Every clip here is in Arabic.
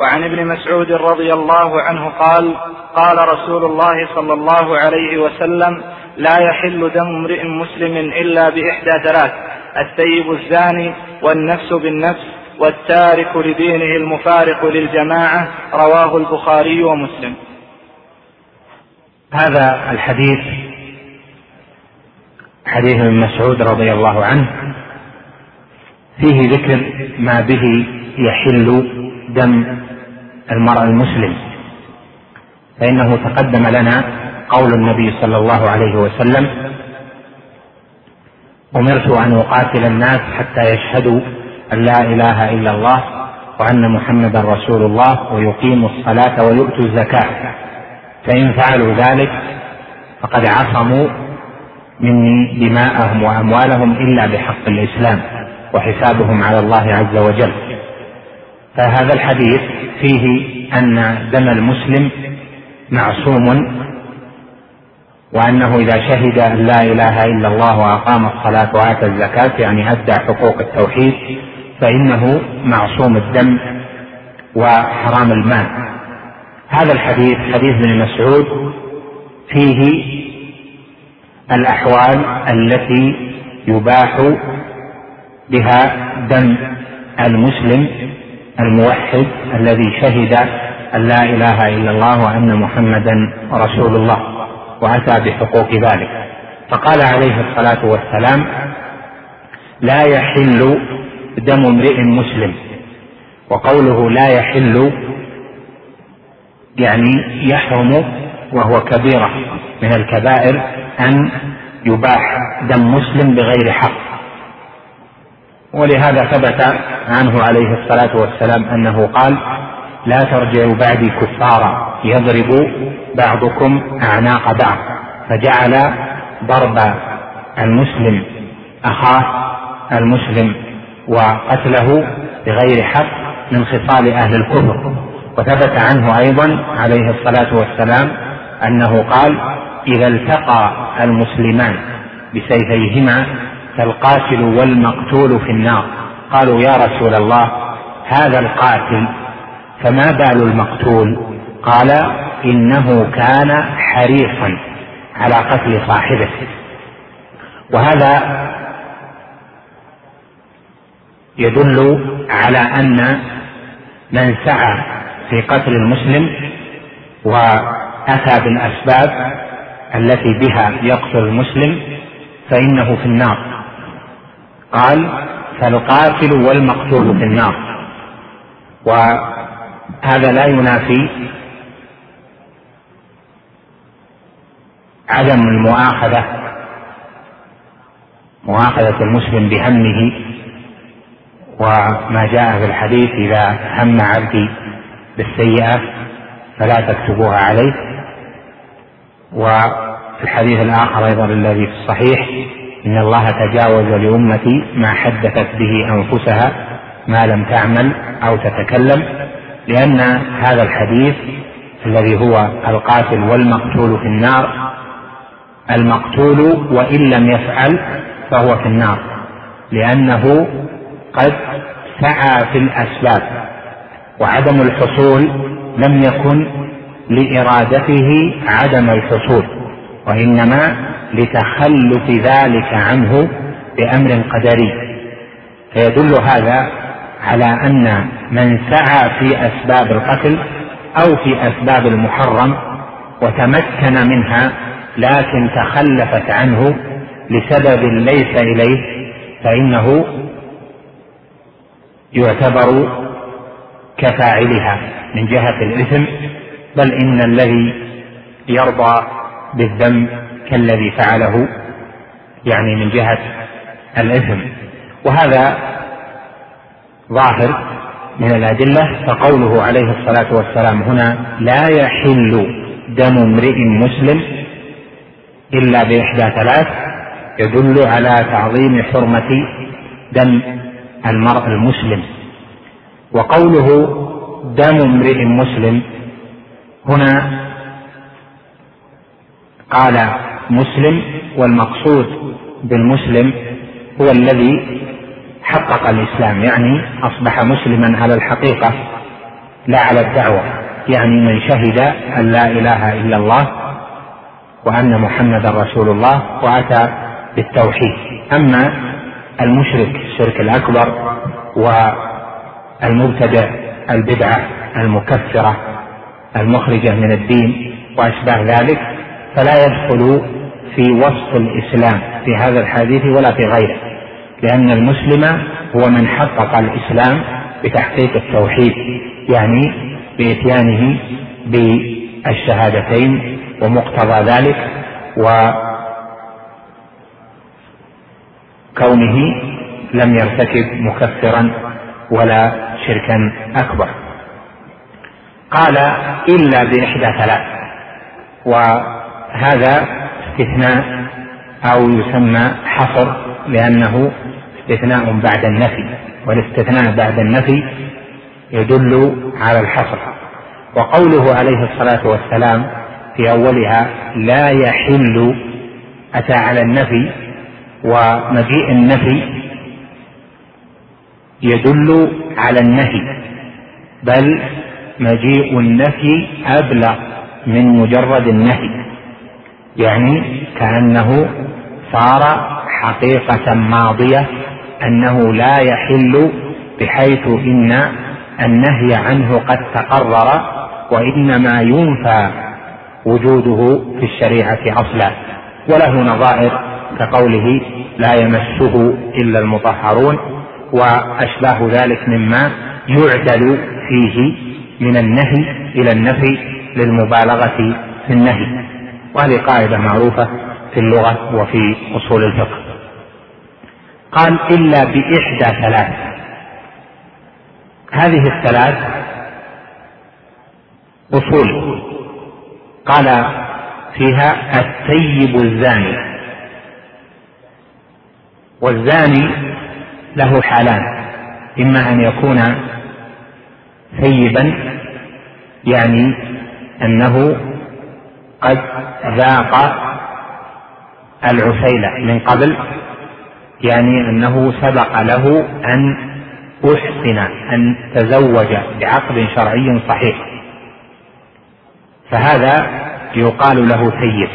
وعن ابن مسعود رضي الله عنه قال قال رسول الله صلى الله عليه وسلم لا يحل دم امرئ مسلم إلا بإحدى ثلاث الثيب الزاني والنفس بالنفس والتارك لدينه المفارق للجماعة. رواه البخاري ومسلم. هذا الحديث حديث ابن مسعود رضي الله عنه فيه ذكر ما به يحل دم المرء المسلم. فإنه تقدم لنا قول النبي صلى الله عليه وسلم أمرت أن أقاتل الناس حتى يشهدوا أن لا إله إلا الله وأن محمدا رسول الله ويقيموا الصلاة ويؤتوا الزكاة. فإن فعلوا ذلك فقد عصموا مني دماءهم وأموالهم إلا بحق الإسلام وحسابهم على الله عز وجل. فهذا الحديث فيه أن دم المسلم معصوم وأنه إذا شهد أن لا إله إلا الله وأقام الصلاة وآتى الزكاة يعني أدى حقوق التوحيد فإنه معصوم الدم وحرام المال. هذا الحديث حديث ابن مسعود فيه الأحوال التي يباح بها دم المسلم الموحد الذي شهد أن لا إله إلا الله وأن محمدا رسول الله وأتى بحقوق ذلك. فقال عليه الصلاة والسلام لا يحل دم امرئ مسلم. وقوله لا يحل يعني يحرم وهو كبيرة من الكبائر أن يباح دم مسلم بغير حق. ولهذا ثبت عنه عليه الصلاة والسلام أنه قال لا ترجعوا بعدي كفارا يضرب بعضكم أعناق بعض. فجعل ضرب المسلم أخاه المسلم وقتله بغير حق من خصال أهل الكفر. وثبت عنه أيضا عليه الصلاة والسلام أنه قال إذا التقى المسلمان بسيفيهما فالقاتل والمقتول في النار. قالوا يا رسول الله هذا القاتل فما بال المقتول؟ قال إنه كان حريصا على قتل صاحبه. وهذا يدل على أن من سعى في قتل المسلم وأتى بالأسباب التي بها يقتل المسلم فإنه في النار. قال فالقاتل والمقتول في النار. وهذا لا ينافي عدم المؤاخذة مؤاخذة المسلم بهمه. وما جاء في الحديث إذا هم عبدي بالسيئة فلا تكتبوها عليه. وفي الحديث الآخر أيضا الذي في الصحيح إن الله تجاوز لأمتي ما حدثت به أنفسها ما لم تعمل أو تتكلم لأن هذا الحديث الذي هو القاتل والمقتول في النار المقتول وإن لم يفعل فهو في النار لأنه قد سعى في الأسباب وعدم الحصول لم يكن لإرادته عدم الحصول وإنما لتخلف ذلك عنه بأمر قدري. فيدل هذا على أن من سعى في أسباب القتل أو في أسباب المحرم وتمكن منها لكن تخلفت عنه لسبب ليس إليه فإنه يعتبر كفاعلها من جهة الإثم بل إن الذي يرضى بالذنب كالذي فعله يعني من جهة الإثم وهذا ظاهر من الأدلة فقوله عليه الصلاة والسلام هنا لا يحل دم امرئ مسلم إلا بإحدى ثلاث يدل على تعظيم حرمة دم المرء المسلم. وقوله دم امرئ مسلم هنا قال مسلم والمقصود بالمسلم هو الذي حقق الإسلام يعني أصبح مسلما على الحقيقة لا على الدعوة يعني من شهد أن لا إله إلا الله وأن محمدا رسول الله وأتى بالتوحيد. أما المشرك الشرك الأكبر والمبتدع البدعة المكفرة المخرجة من الدين وأشباه ذلك فلا يدخل في وصف الإسلام في هذا الحديث ولا في غيره. لأن المسلم هو من حقق الإسلام بتحقيق التوحيد يعني بإتيانه بالشهادتين ومقتضى ذلك وكونه لم يرتكب مكفرا ولا شركا أكبر. قال إلا بإحدى ثلاث وهذا استثناء أو يسمى حصر لأنه استثناء بعد النفي والاستثناء بعد النفي يدل على الحصر. وقوله عليه الصلاة والسلام في أولها لا يحل أتى على النفي ومجيء النفي يدل على النهي بل مجيء النفي أبلغ من مجرد النهي. يعني كأنه صار حقيقة ماضية أنه لا يحل بحيث إن النهي عنه قد تقرر وإنما ينفى وجوده في الشريعة أصلا. وله نظائر كقوله لا يمسه إلا المطهرون وأشباه ذلك مما يعدل فيه من النهي إلى النفي للمبالغة في النهي. وهذه قاعدة معروفة في اللغة وفي أصول الفقه. قال إلا بإحدى ثلاث. هذه الثلاث أصول. قال فيها الثيب الزاني. والزاني له حالان. إما أن يكون ثيبا يعني أنه قد ذاق العسيلة من قبل يعني أنه سبق له أن أحسن أن تزوج بعقد شرعي صحيح. فهذا يقال له سيد.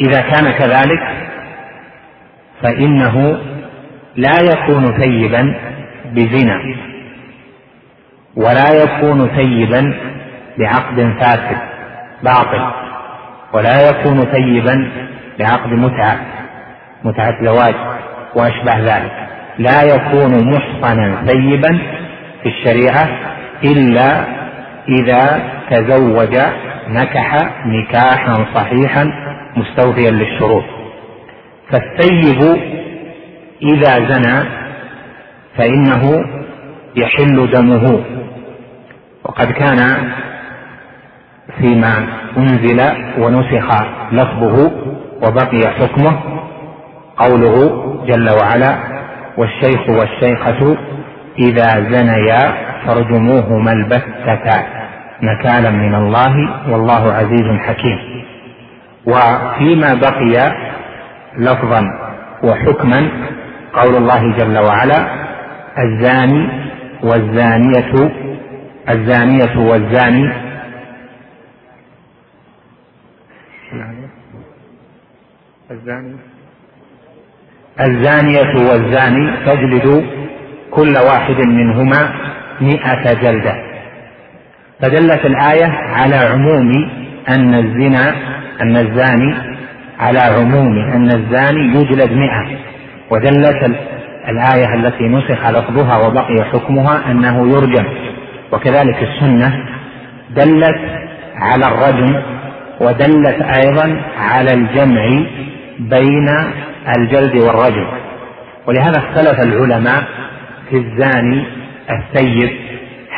إذا كان كذلك فإنه لا يكون ثيبا بزنا. ولا يكون ثيبا بعقد فاسد باطل. ولا يكون ثيبا بعقد متعة متعة زواج وأشباه ذلك. لا يكون محصنا ثيبا في الشريعة إلا إذا تزوج نكح نكاحا صحيحا مستوفيا للشروط. فالثيب إذا زنى فإنه يحل دمه. وقد كان فيما أنزل ونسخ لفظه وبقي حكمه قوله جل وعلا والشيخ والشيخة إذا زنيا فارجموهما البتة نكالا من الله والله عزيز حكيم. وفيما بقي لفظا وحكما قول الله جل وعلا الزاني والزانية الزانية والزاني. الزاني. الزانية والزاني فاجلدوا كل واحد منهما مئة جلدة. فدلت الآية على عموم أن الزنا أن الزاني على عموم أن الزاني يجلد مئة. ودلت الآية التي نسخ لفظها وبقي حكمها أنه يرجم. وكذلك السنة دلت على الرجم ودلت أيضا على الجمع بين الجلد والرجم. ولهذا اختلف العلماء في الزاني السيد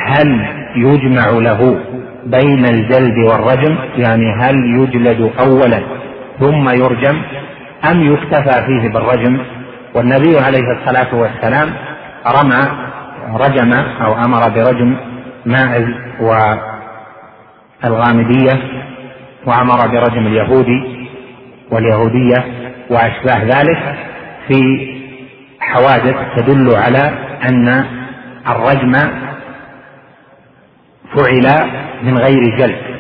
هل يجمع له بين الجلد والرجم يعني هل يجلد اولا ثم يرجم أم يكتفى فيه بالرجم؟ والنبي عليه الصلاة والسلام رمى رجم أو أمر برجم ماعز والغامدية وأمر برجم اليهودي واليهودية وأشباه ذلك في حوادث تدل على أن الرجم فعل من غير جلد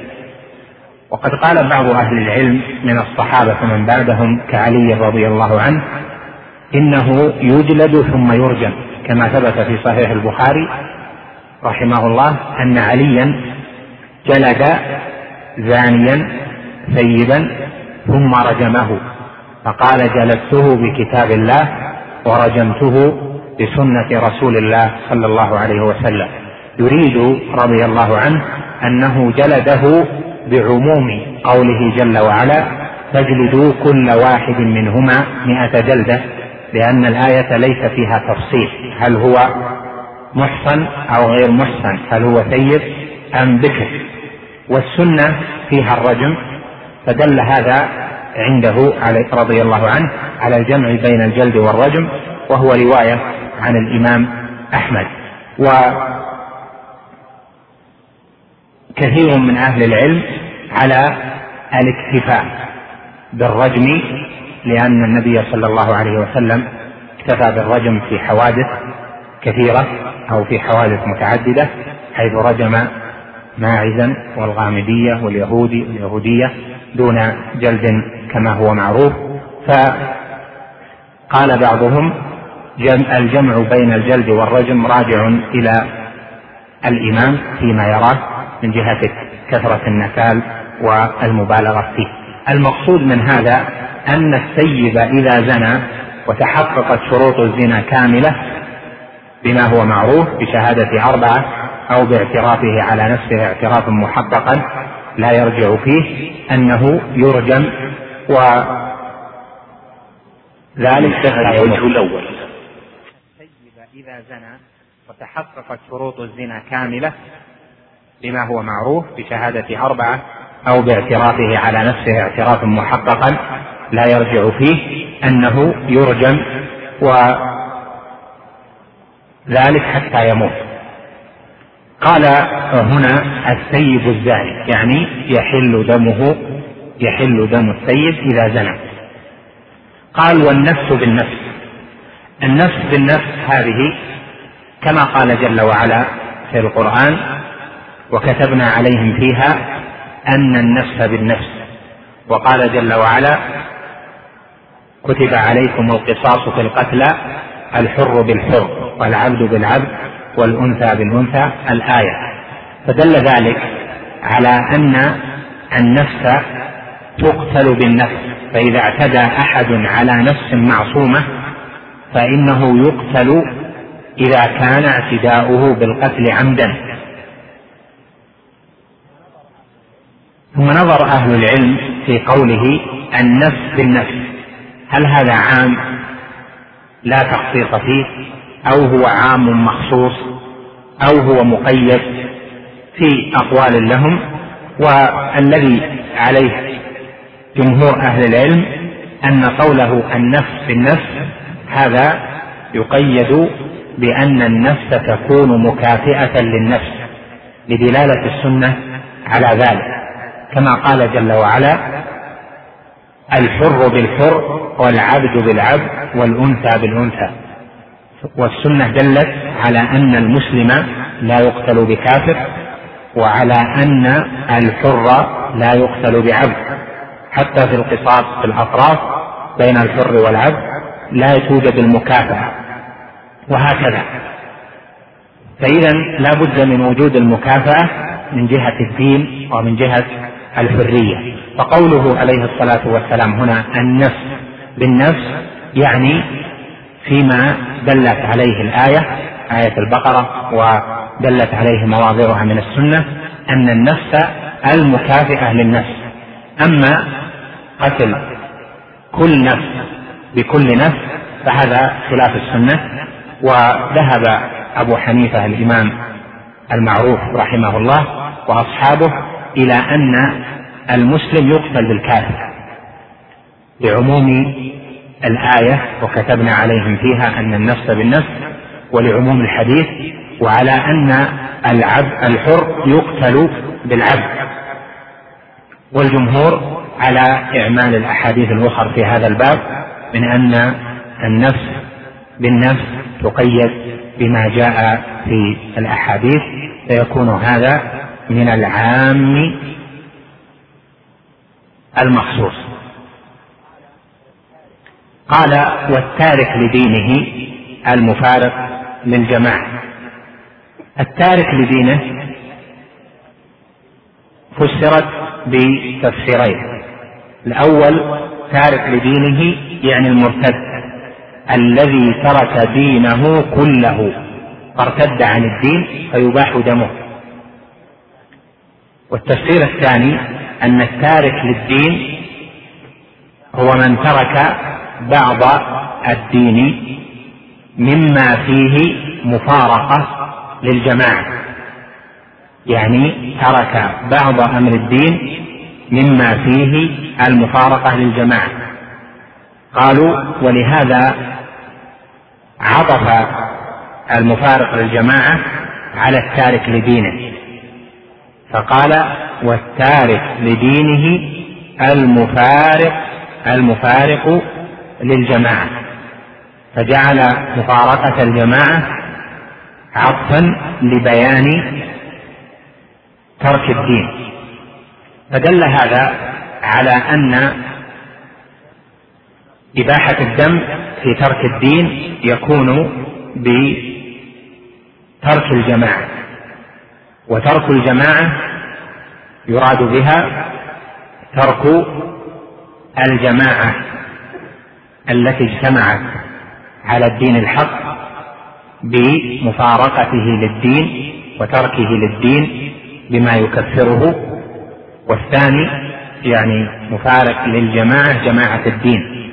وقد قال بعض أهل العلم من الصحابة ومن بعدهم كعلي رضي الله عنه إنه يجلد ثم يرجم كما ثبت في صحيح البخاري رحمه الله أن عليا جلد زانيا ثيبا ثم رجمه فقال جلدته بكتاب الله ورجمته بسنة رسول الله صلى الله عليه وسلم. يريد رضي الله عنه أنه جلده بعموم قوله جل وعلا فاجلدوا كل واحد منهما مئة جلدة لأن الآية ليس فيها تفصيل هل هو محصن أو غير محصن هل هو ثيب أم بكر؟ والسنة فيها الرجم فدل هذا عنده رضي الله عنه على الجمع بين الجلد والرجم وهو رواية عن الإمام أحمد. وكثير من أهل العلم على الاكتفاء بالرجم لأن النبي صلى الله عليه وسلم اكتفى بالرجم في حوادث كثيرة. أو في حوادث متعددة حيث رجم ماعزا والغامدية واليهودي واليهودية دون جلد كما هو معروف. فقال بعضهم الجمع بين الجلد والرجم راجع إلى الإمام فيما يراه من جهة كثرة النكال والمبالغة فيه. المقصود من هذا أن السيب إذا زنى وتحققت شروط الزنا كاملة بما هو معروف بشهادة أربعة أو باعترافه على نفسه اعترافا محققا لا يرجع فيه أنه يرجم وذلك الوجه الأول. السيب إذا زنى وتحققت شروط الزنا كاملة بما هو معروف بشهادة أربعة أو باعترافه على نفسه اعترافا محققا لا يرجع فيه أنه يرجم وذلك حتى يموت. قال هنا السيب الزاني يعني يحل دمه يحل دم السيب إذا زنى. قال والنفس بالنفس. النفس بالنفس هذه كما قال جل وعلا في القرآن وكتبنا عليهم فيها أن النفس بالنفس. وقال جل وعلا كتب عليكم القصاص في القتلى الحر بالحر. والعبد بالعبد والأنثى بالأنثى الآية. فدل ذلك على أن النفس تقتل بالنفس فإذا اعتدى أحد على نفس معصومة فإنه يقتل إذا كان اعتداؤه بالقتل عمدا. ثم نظر أهل العلم في قوله النفس بالنفس. هل هذا عام؟ لا تخصيص فيه. أو هو عام مخصوص أو هو مقيد في أقوال لهم والذي عليه جمهور أهل العلم أن قوله النفس بالنفس هذا يقيد بأن النفس تكون مكافئة للنفس لدلالة السنة على ذلك. كما قال جل وعلا الحر بالحر والعبد بالعبد والأنثى بالأنثى. والسنة دلت على أن المسلم لا يقتل بكافر وعلى أن الحر لا يقتل بعبد. حتى في القصاص في الأطراف بين الحر والعبد لا توجد المكافأة. وهكذا. فإذا لا بد من وجود المكافأة من جهة الدين ومن جهة الحرية. فقوله عليه الصلاة والسلام هنا النفس. بالنفس يعني فيما دلت عليه الآية آية البقرة ودلت عليه مواضعها من السنة أن النفس المكافئة للنفس. أما قتل كل نفس بكل نفس فهذا خلاف السنة. وذهب أبو حنيفة الإمام المعروف رحمه الله وأصحابه إلى أن المسلم يقتل بالكافر لعموم الآية وكتبنا عليهم فيها أن النفس بالنفس ولعموم الحديث وعلى أن العبد الحر يقتل بالعبد. والجمهور على إعمال الأحاديث الأخر في هذا الباب من أن النفس بالنفس تقيد بما جاء في الأحاديث فيكون هذا من العام المخصوص. قال والتارك لدينه المفارق للجماعة. التارك لدينه فسرت بتفسيرين. الأول تارك لدينه يعني المرتد الذي ترك دينه كله فارتد عن الدين فيباح دمه. والتفسير الثاني أن التارك للدين هو من ترك بعض الدين مما فيه مفارقة للجماعة. يعني ترك بعض أمر الدين مما فيه المفارقة للجماعة. قالوا ولهذا عطف المفارق للجماعة على التارك لدينه. فقال والتارك لدينه المفارق المفارق للجماعة فجعل مفارقة الجماعة عطفا لبيان ترك الدين. فدل هذا على أن إباحة الدم في ترك الدين يكون بترك الجماعة وترك الجماعة يراد بها ترك الجماعة. التي اجتمعت على الدين الحق بمفارقته للدين وتركه للدين بما يكفره. والثاني يعني مفارق للجماعة جماعة الدين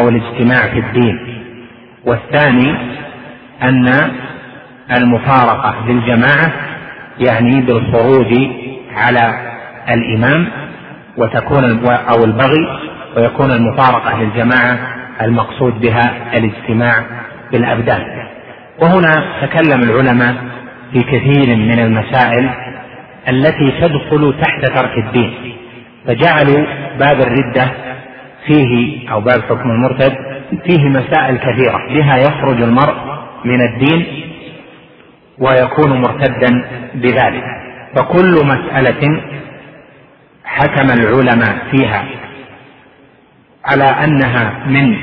أو الاجتماع في الدين. والثاني أن المفارقة للجماعة يعني بالخروج على الإمام وتكون أو البغي ويكون المفارقة للجماعة المقصود بها الاجتماع بالأبدان. وهنا تكلم العلماء في كثير من المسائل التي تدخل تحت ترك الدين فجعلوا باب الردة فيه أو باب حكم المرتد فيه مسائل كثيرة بها يخرج المرء من الدين ويكون مرتدا بذلك. فكل مسألة حكم العلماء فيها على أنها من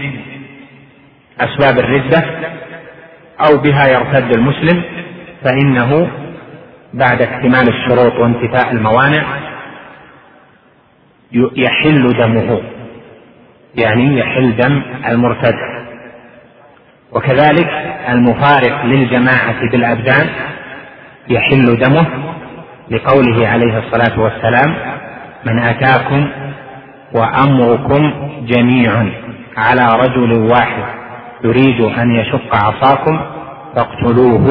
أسباب الردة أو بها يرتد المسلم فإنه بعد اكتمال الشروط وانتفاء الموانع يحل دمه يعني يحل دم المرتد. وكذلك المفارق للجماعة بالأبدان يحل دمه لقوله عليه الصلاة والسلام من آتاكم وأمركم جميع على رجل واحد يريد أن يشق عصاكم فاقتلوه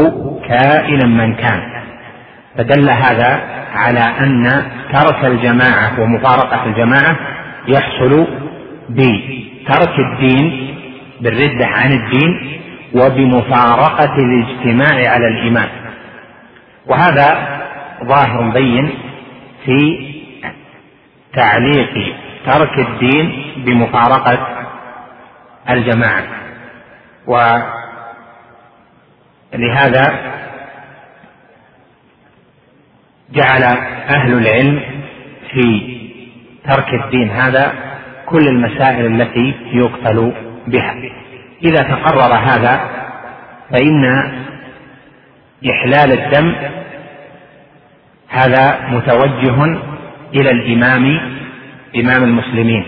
كائنا من كان. فدل هذا على أن ترك الجماعة ومفارقة الجماعة يحصل بترك الدين بالرده عن الدين وبمفارقة الاجتماع على الإيمان. وهذا ظاهر بين في تعليق ترك الدين بمفارقة الجماعة. ولهذا جعل أهل العلم في ترك الدين هذا كل المسائل التي يقتل بها. إذا تقرر هذا فإن إحلال الدم هذا متوجه إلى الإمام إمام المسلمين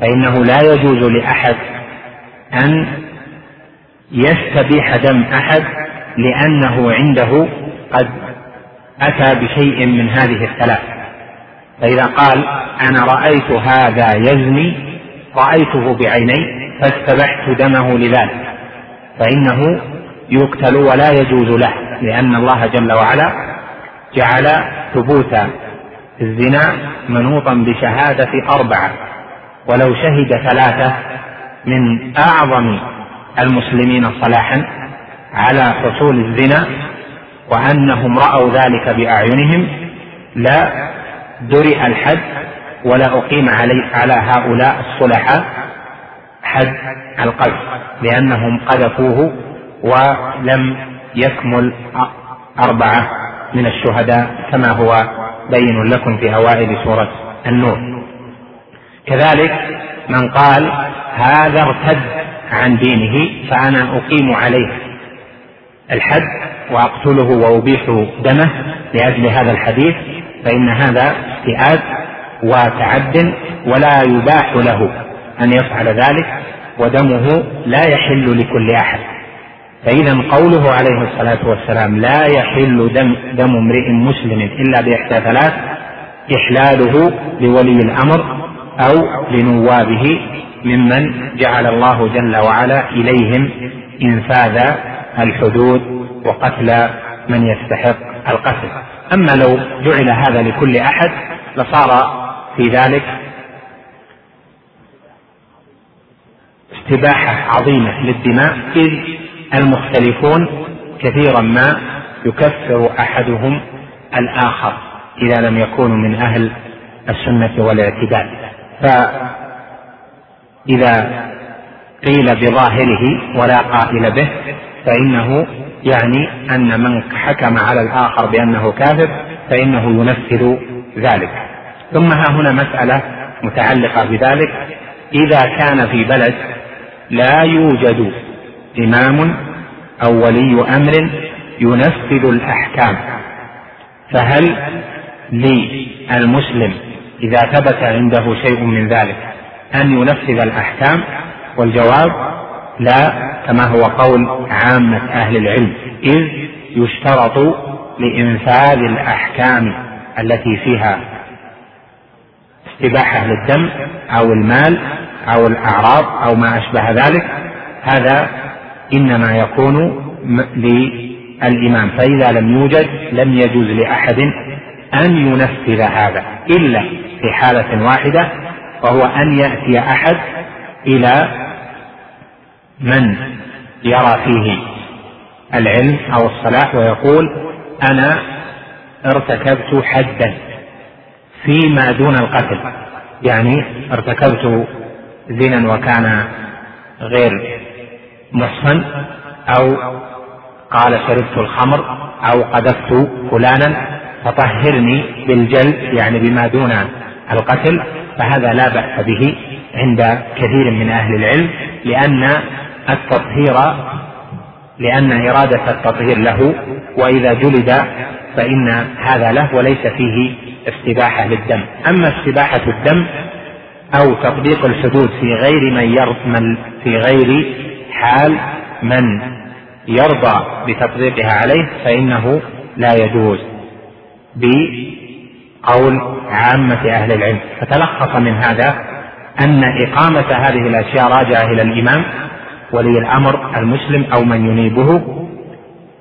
فإنه لا يجوز لأحد أن يستبيح دم أحد لأنه عنده قد أتى بشيء من هذه الثلاث. فإذا قال أنا رأيت هذا يزني رأيته بعيني فاستبحت دمه لذلك. فإنه يقتل ولا يجوز له لأن الله جل وعلا جعل ثبوت الزنا منوطا بشهادة أربعة ولو شهد ثلاثة من أعظم المسلمين صلاحا على حصول الزنا وأنهم رأوا ذلك بأعينهم لا درئ الحد ولا أقيم علي على هؤلاء الصلحاء حد القذف لأنهم قذفوه ولم يكمل أربعة من الشهداء كما هو بين لكم في أوائل سورة النور. كذلك من قال هذا ارتد عن دينه فأنا أقيم عليه. الحد وأقتله وأبيح دمه لأجل هذا الحديث فإن هذا استئاد وتعد ولا يباح له أن يفعل ذلك ودمه لا يحل لكل أحد. فإذا قوله عليه الصلاة والسلام لا يحل دم, دم امرئ مسلم إلا بإحدى ثلاث إحلاله لولي الأمر أو لنوابه ممن جعل الله جل وعلا إليهم إنفاذ الحدود وقتل من يستحق القتل. أما لو جعل هذا لكل أحد لصار في ذلك استباحة عظيمة للدماء إذ المختلفون كثيرا ما يكفر أحدهم الآخر إذا لم يكونوا من أهل السنة والاعتدال. فإذا قيل بظاهره ولا قائل به فإنه يعني أن من حكم على الآخر بأنه كافر فإنه ينفذ ذلك. ثم ها هنا مسألة متعلقة بذلك. إذا كان في بلد لا يوجد إمام أو ولي أمر ينفذ الأحكام. فهل للمسلم إذا ثبت عنده شيء من ذلك أن ينفذ الأحكام؟ والجواب لا كما هو قول عامة أهل العلم إذ يشترط لإنفاذ الأحكام التي فيها استباحة للدم أو المال أو الأعراض أو ما أشبه ذلك. هذا إنما يكون للإمام. فإذا لم يوجد لم يجوز لأحد أن ينفذ هذا إلا في حالة واحدة وهو أن يأتي أحد إلى من يرى فيه العلم أو الصلاح ويقول أنا ارتكبت حدا فيما دون القتل. يعني ارتكبت زنا وكان غير محصن أو قال شربت الخمر أو قذفت فلانا فطهرني بالجلد يعني بما دون القتل فهذا لا بأس به عند كثير من أهل العلم لأن التطهير لأن إرادة التطهير له وإذا جلد فإن هذا له وليس فيه استباحة للدم. أما استباحة الدم أو تطبيق الحدود في غير من, من في غير حال من يرضى بتطبيقها عليه فإنه لا يجوز بقول عامة أهل العلم. فتلخص من هذا أن إقامة هذه الأشياء راجعة إلى الإمام ولي الأمر المسلم أو من ينيبه.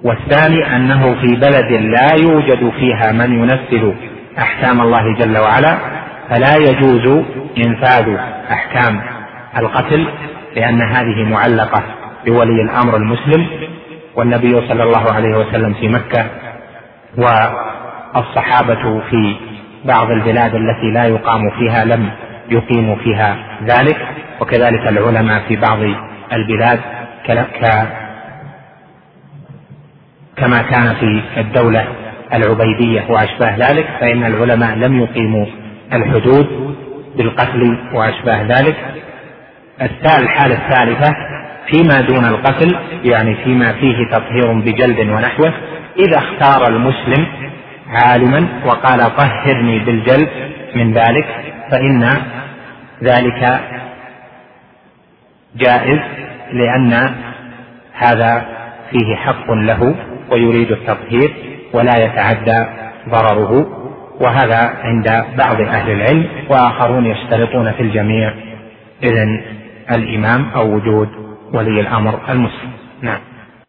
والثاني أنه في بلد لا يوجد فيها من ينفذ أحكام الله جل وعلا فلا يجوز إنفاذ أحكام القتل لأن هذه معلقة بولي الأمر المسلم والنبي صلى الله عليه وسلم في مكة والصحابة في بعض البلاد التي لا يقام فيها لم يقيموا فيها ذلك وكذلك العلماء في بعض البلاد كما كان في الدولة العبيدية وأشباه ذلك فإن العلماء لم يقيموا الحدود بالقتل وأشباه ذلك. الحالة الثالثة فيما دون القتل يعني فيما فيه تطهير بجلد ونحوه. إذا اختار المسلم عالما وقال طهرني بالجلد من ذلك فإن ذلك جائز لأن هذا فيه حق له ويريد التطهير ولا يتعدى ضرره. وهذا عند بعض أهل العلم وآخرون يشترطون في الجميع. إذن الإمام أو وجود ولي الأمر المسلم. نعم.